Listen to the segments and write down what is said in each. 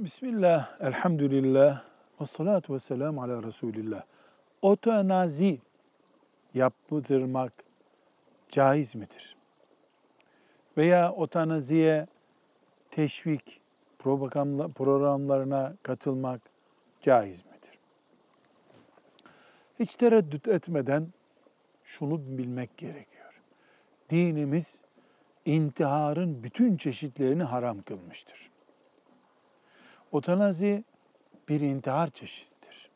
Bismillah, elhamdülillah, ve salatu ve selamu ala Resulillah. Otonazi yaptırmak caiz midir? Veya otanaziye teşvik programlarına katılmak caiz midir? Hiç tereddüt etmeden şunu bilmek gerekiyor. Dinimiz intiharın bütün çeşitlerini haram kılmıştır. Otanazi bir intihar çeşididir.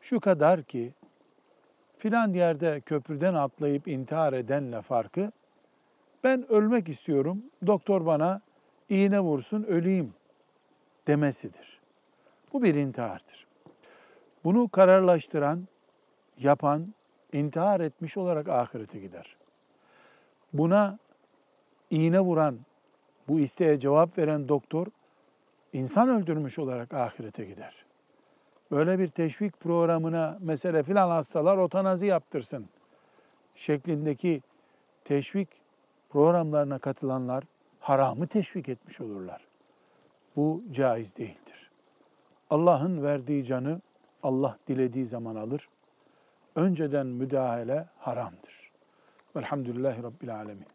Şu kadar ki filan yerde köprüden atlayıp intihar edenle farkı ben ölmek istiyorum, doktor bana iğne vursun öleyim demesidir. Bu bir intihardır. Bunu kararlaştıran, yapan intihar etmiş olarak ahirete gider. Buna iğne vuran, bu isteğe cevap veren doktor insan öldürmüş olarak ahirete gider. Böyle bir teşvik programına mesela filan hastalar otanazi yaptırsın şeklindeki teşvik programlarına katılanlar haramı teşvik etmiş olurlar. Bu caiz değildir. Allah'ın verdiği canı Allah dilediği zaman alır. Önceden müdahale haramdır. Velhamdülillahi Rabbil Alemin.